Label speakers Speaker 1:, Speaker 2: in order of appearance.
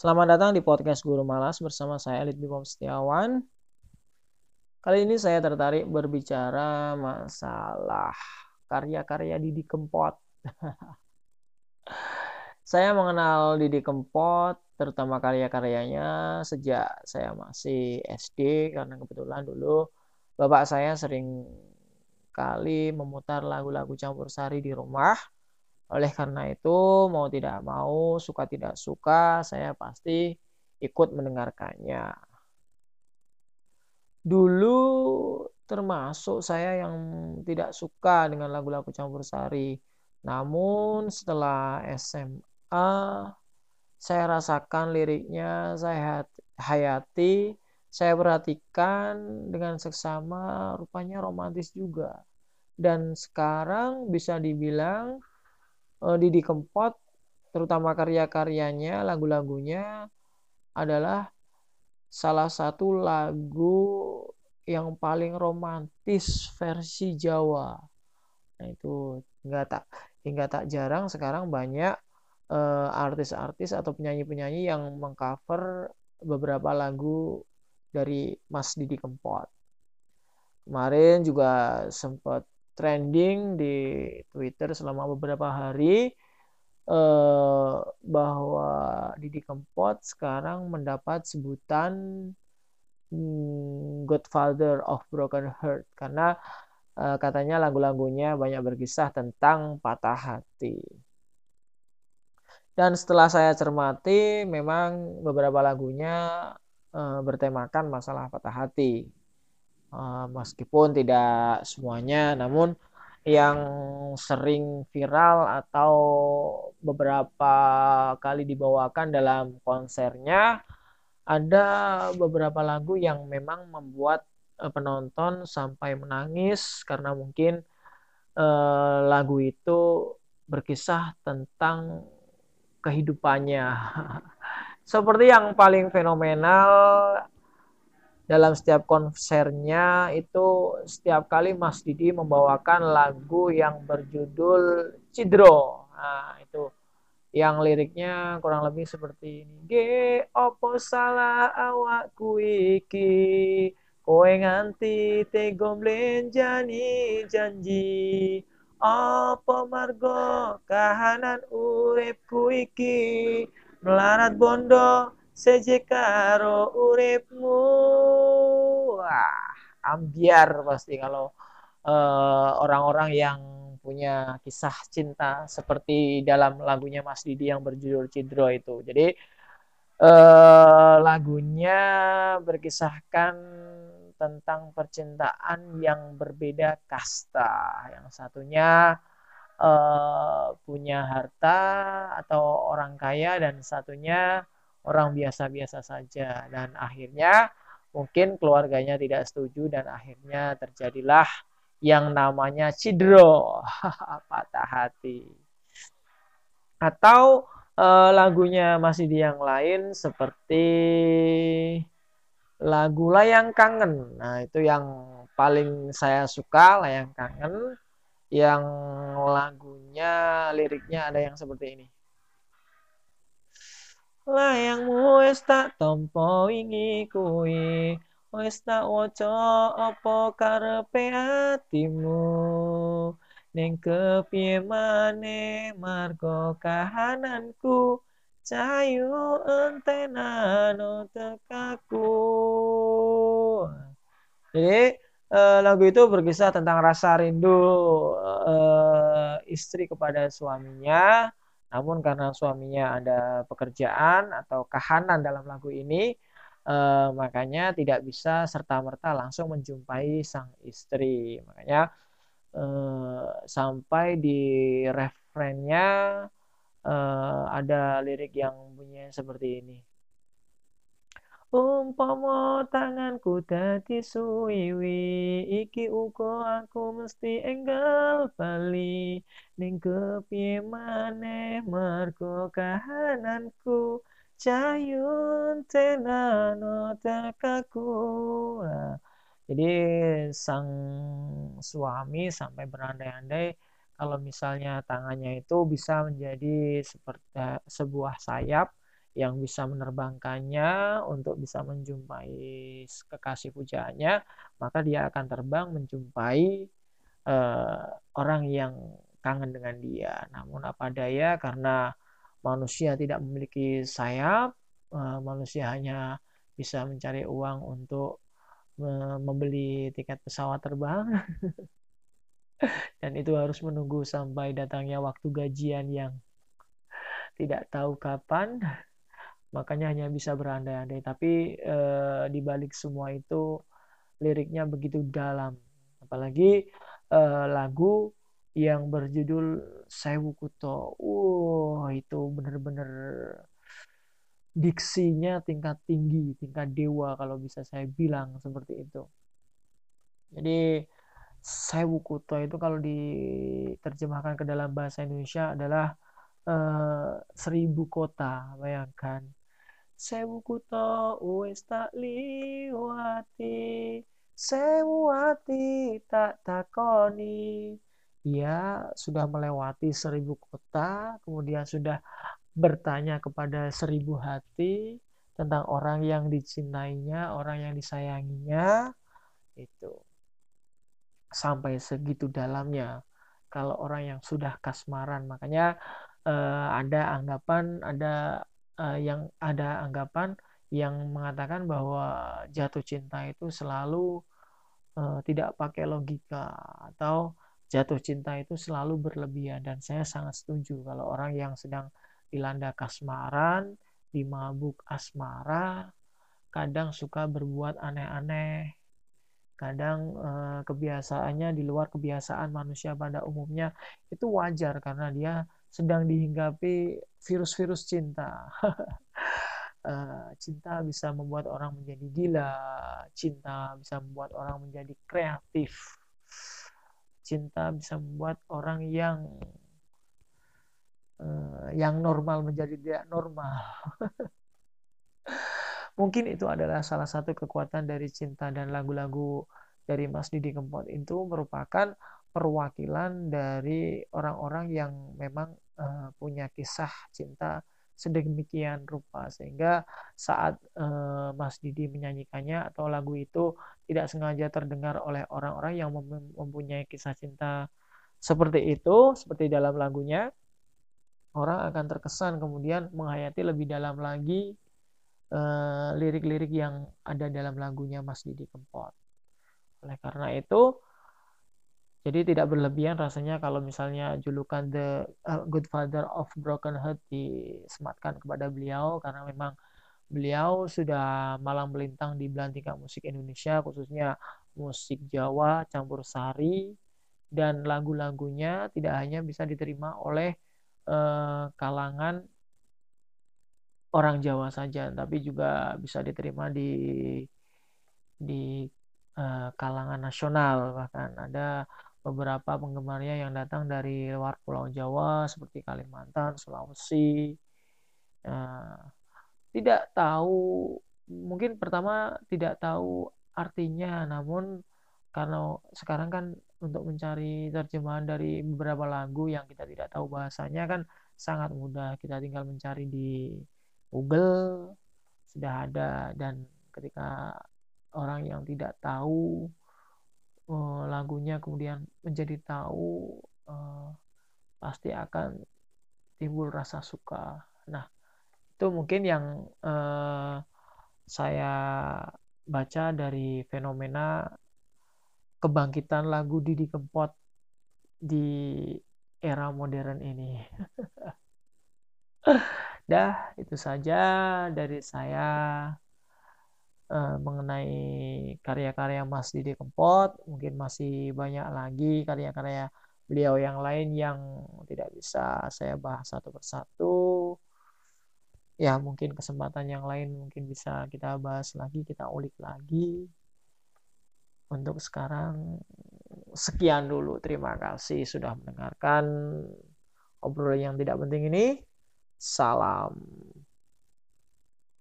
Speaker 1: Selamat datang di podcast Guru Malas bersama saya Elit Bimom Setiawan. Kali ini saya tertarik berbicara masalah karya-karya Didi Kempot. saya mengenal Didi Kempot, terutama karya-karyanya sejak saya masih SD karena kebetulan dulu bapak saya sering kali memutar lagu-lagu campur sari di rumah oleh karena itu, mau tidak mau, suka tidak suka, saya pasti ikut mendengarkannya. Dulu termasuk saya yang tidak suka dengan lagu-lagu campur sari. Namun setelah SMA, saya rasakan liriknya, saya hayati, saya perhatikan dengan seksama, rupanya romantis juga. Dan sekarang bisa dibilang uh, Didi Kempot terutama karya-karyanya, lagu-lagunya adalah salah satu lagu yang paling romantis versi Jawa. Nah itu nggak tak hingga tak jarang sekarang banyak uh, artis-artis atau penyanyi-penyanyi yang mengcover beberapa lagu dari Mas Didi Kempot. Kemarin juga sempat trending di Twitter selama beberapa hari eh, bahwa Didi Kempot sekarang mendapat sebutan hmm, Godfather of Broken Heart karena eh, katanya lagu-lagunya banyak berkisah tentang patah hati. Dan setelah saya cermati, memang beberapa lagunya uh, bertemakan masalah patah hati. Eh, meskipun tidak semuanya namun yang sering viral atau beberapa kali dibawakan dalam konsernya ada beberapa lagu yang memang membuat uh, penonton sampai menangis karena mungkin uh, lagu itu berkisah tentang kehidupannya. Seperti yang paling fenomenal dalam setiap konsernya itu setiap kali Mas Didi membawakan lagu yang berjudul Cidro. Nah, itu yang liriknya kurang lebih seperti ini. Ge opo salah awak iki kowe nganti tegom jani janji opo margo kahanan uripku iki melarat bondo seje karo uripmu. Wah ambiar pasti kalau eh, orang-orang uh, yang punya kisah cinta seperti dalam lagunya Mas Didi yang berjudul Cidro itu. Jadi uh, lagunya berkisahkan tentang percintaan yang berbeda kasta. Yang satunya uh, punya harta atau orang kaya dan satunya orang biasa-biasa saja. Dan akhirnya mungkin keluarganya tidak setuju dan akhirnya terjadilah yang namanya cidro patah hati. Atau e, lagunya masih di yang lain seperti lagu layang kangen. Nah itu yang paling saya suka layang kangen. Yang lagunya liriknya ada yang seperti ini layangmu wis tak tampa wingi kuwi. Wis tak waca apa karepe atimu? Ning kepiye maneh marga kahananku? Cayu entenano tekaku. Jadi uh, lagu itu berkisah tentang rasa rindu uh, istri kepada suaminya namun karena suaminya ada pekerjaan atau kahanan dalam lagu ini, eh, makanya tidak bisa serta-merta langsung menjumpai sang istri. Makanya eh, sampai di referennya eh, ada lirik yang bunyinya seperti ini. Umpama tanganku dadi suwiwi iki uga aku mesti enggal bali. Ning kepiye maneh mergo kahananku? Cayun tenano tekaku. Nah, jadi sang suami sampai berandai-andai kalau misalnya tangannya itu bisa menjadi seperti sebuah sayap yang bisa menerbangkannya untuk bisa menjumpai kekasih pujaannya, maka dia akan terbang menjumpai uh, orang yang kangen dengan dia. Namun apa daya karena manusia tidak memiliki sayap, uh, manusia hanya bisa mencari uang untuk membeli tiket pesawat terbang. Dan itu harus menunggu sampai datangnya waktu gajian yang tidak tahu kapan. Makanya hanya bisa berandai-andai. Tapi e, di balik semua itu liriknya begitu dalam. Apalagi e, lagu yang berjudul Sewu Kuto. Wow, itu benar-benar diksinya tingkat tinggi, tingkat dewa kalau bisa saya bilang seperti itu. Jadi Sewu Kuto itu kalau diterjemahkan ke dalam bahasa Indonesia adalah uh, seribu kota, bayangkan. Sewu Kuto wis tak liwati, sewu hati tak takoni. Ia sudah melewati seribu kota, kemudian sudah bertanya kepada seribu hati tentang orang yang dicintainya, orang yang disayanginya, itu sampai segitu dalamnya. Kalau orang yang sudah kasmaran, makanya uh, ada anggapan, ada uh, yang ada anggapan yang mengatakan bahwa jatuh cinta itu selalu uh, tidak pakai logika atau jatuh cinta itu selalu berlebihan. Dan saya sangat setuju kalau orang yang sedang dilanda kasmaran, dimabuk asmara, kadang suka berbuat aneh-aneh, kadang eh, kebiasaannya di luar kebiasaan manusia pada umumnya itu wajar karena dia sedang dihinggapi virus-virus cinta. eh, cinta bisa membuat orang menjadi gila, cinta bisa membuat orang menjadi kreatif, cinta bisa membuat orang yang uh, yang normal menjadi tidak normal. Mungkin itu adalah salah satu kekuatan dari cinta dan lagu-lagu dari Mas Didi Kempot itu merupakan perwakilan dari orang-orang yang memang uh, punya kisah cinta sedemikian rupa sehingga saat uh, Mas Didi menyanyikannya atau lagu itu tidak sengaja terdengar oleh orang-orang yang mempunyai kisah cinta seperti itu seperti dalam lagunya orang akan terkesan kemudian menghayati lebih dalam lagi eh, lirik-lirik uh, yang ada dalam lagunya Mas Didi Kempot. Oleh karena itu, jadi tidak berlebihan rasanya kalau misalnya julukan The uh, Good Father of Broken Heart disematkan kepada beliau karena memang beliau sudah malang melintang di belantika musik Indonesia khususnya musik Jawa campur sari dan lagu-lagunya tidak hanya bisa diterima oleh eh, kalangan orang Jawa saja, tapi juga bisa diterima di di eh, kalangan nasional. Bahkan ada beberapa penggemarnya yang datang dari luar Pulau Jawa seperti Kalimantan, Sulawesi. Eh, tidak tahu mungkin pertama tidak tahu artinya, namun karena sekarang kan untuk mencari terjemahan dari beberapa lagu yang kita tidak tahu bahasanya kan sangat mudah. Kita tinggal mencari di Google sudah ada dan ketika orang yang tidak tahu uh, lagunya kemudian menjadi tahu uh, pasti akan timbul rasa suka. Nah, itu mungkin yang uh, saya baca dari fenomena kebangkitan lagu Didi Kempot di era modern ini. Dah, itu saja dari saya uh, mengenai karya-karya Mas Didi Kempot. Mungkin masih banyak lagi karya-karya beliau yang lain yang tidak bisa saya bahas satu persatu. Ya, mungkin kesempatan yang lain mungkin bisa kita bahas lagi, kita ulik lagi untuk sekarang sekian dulu. Terima kasih sudah mendengarkan obrolan yang tidak penting ini. Salam.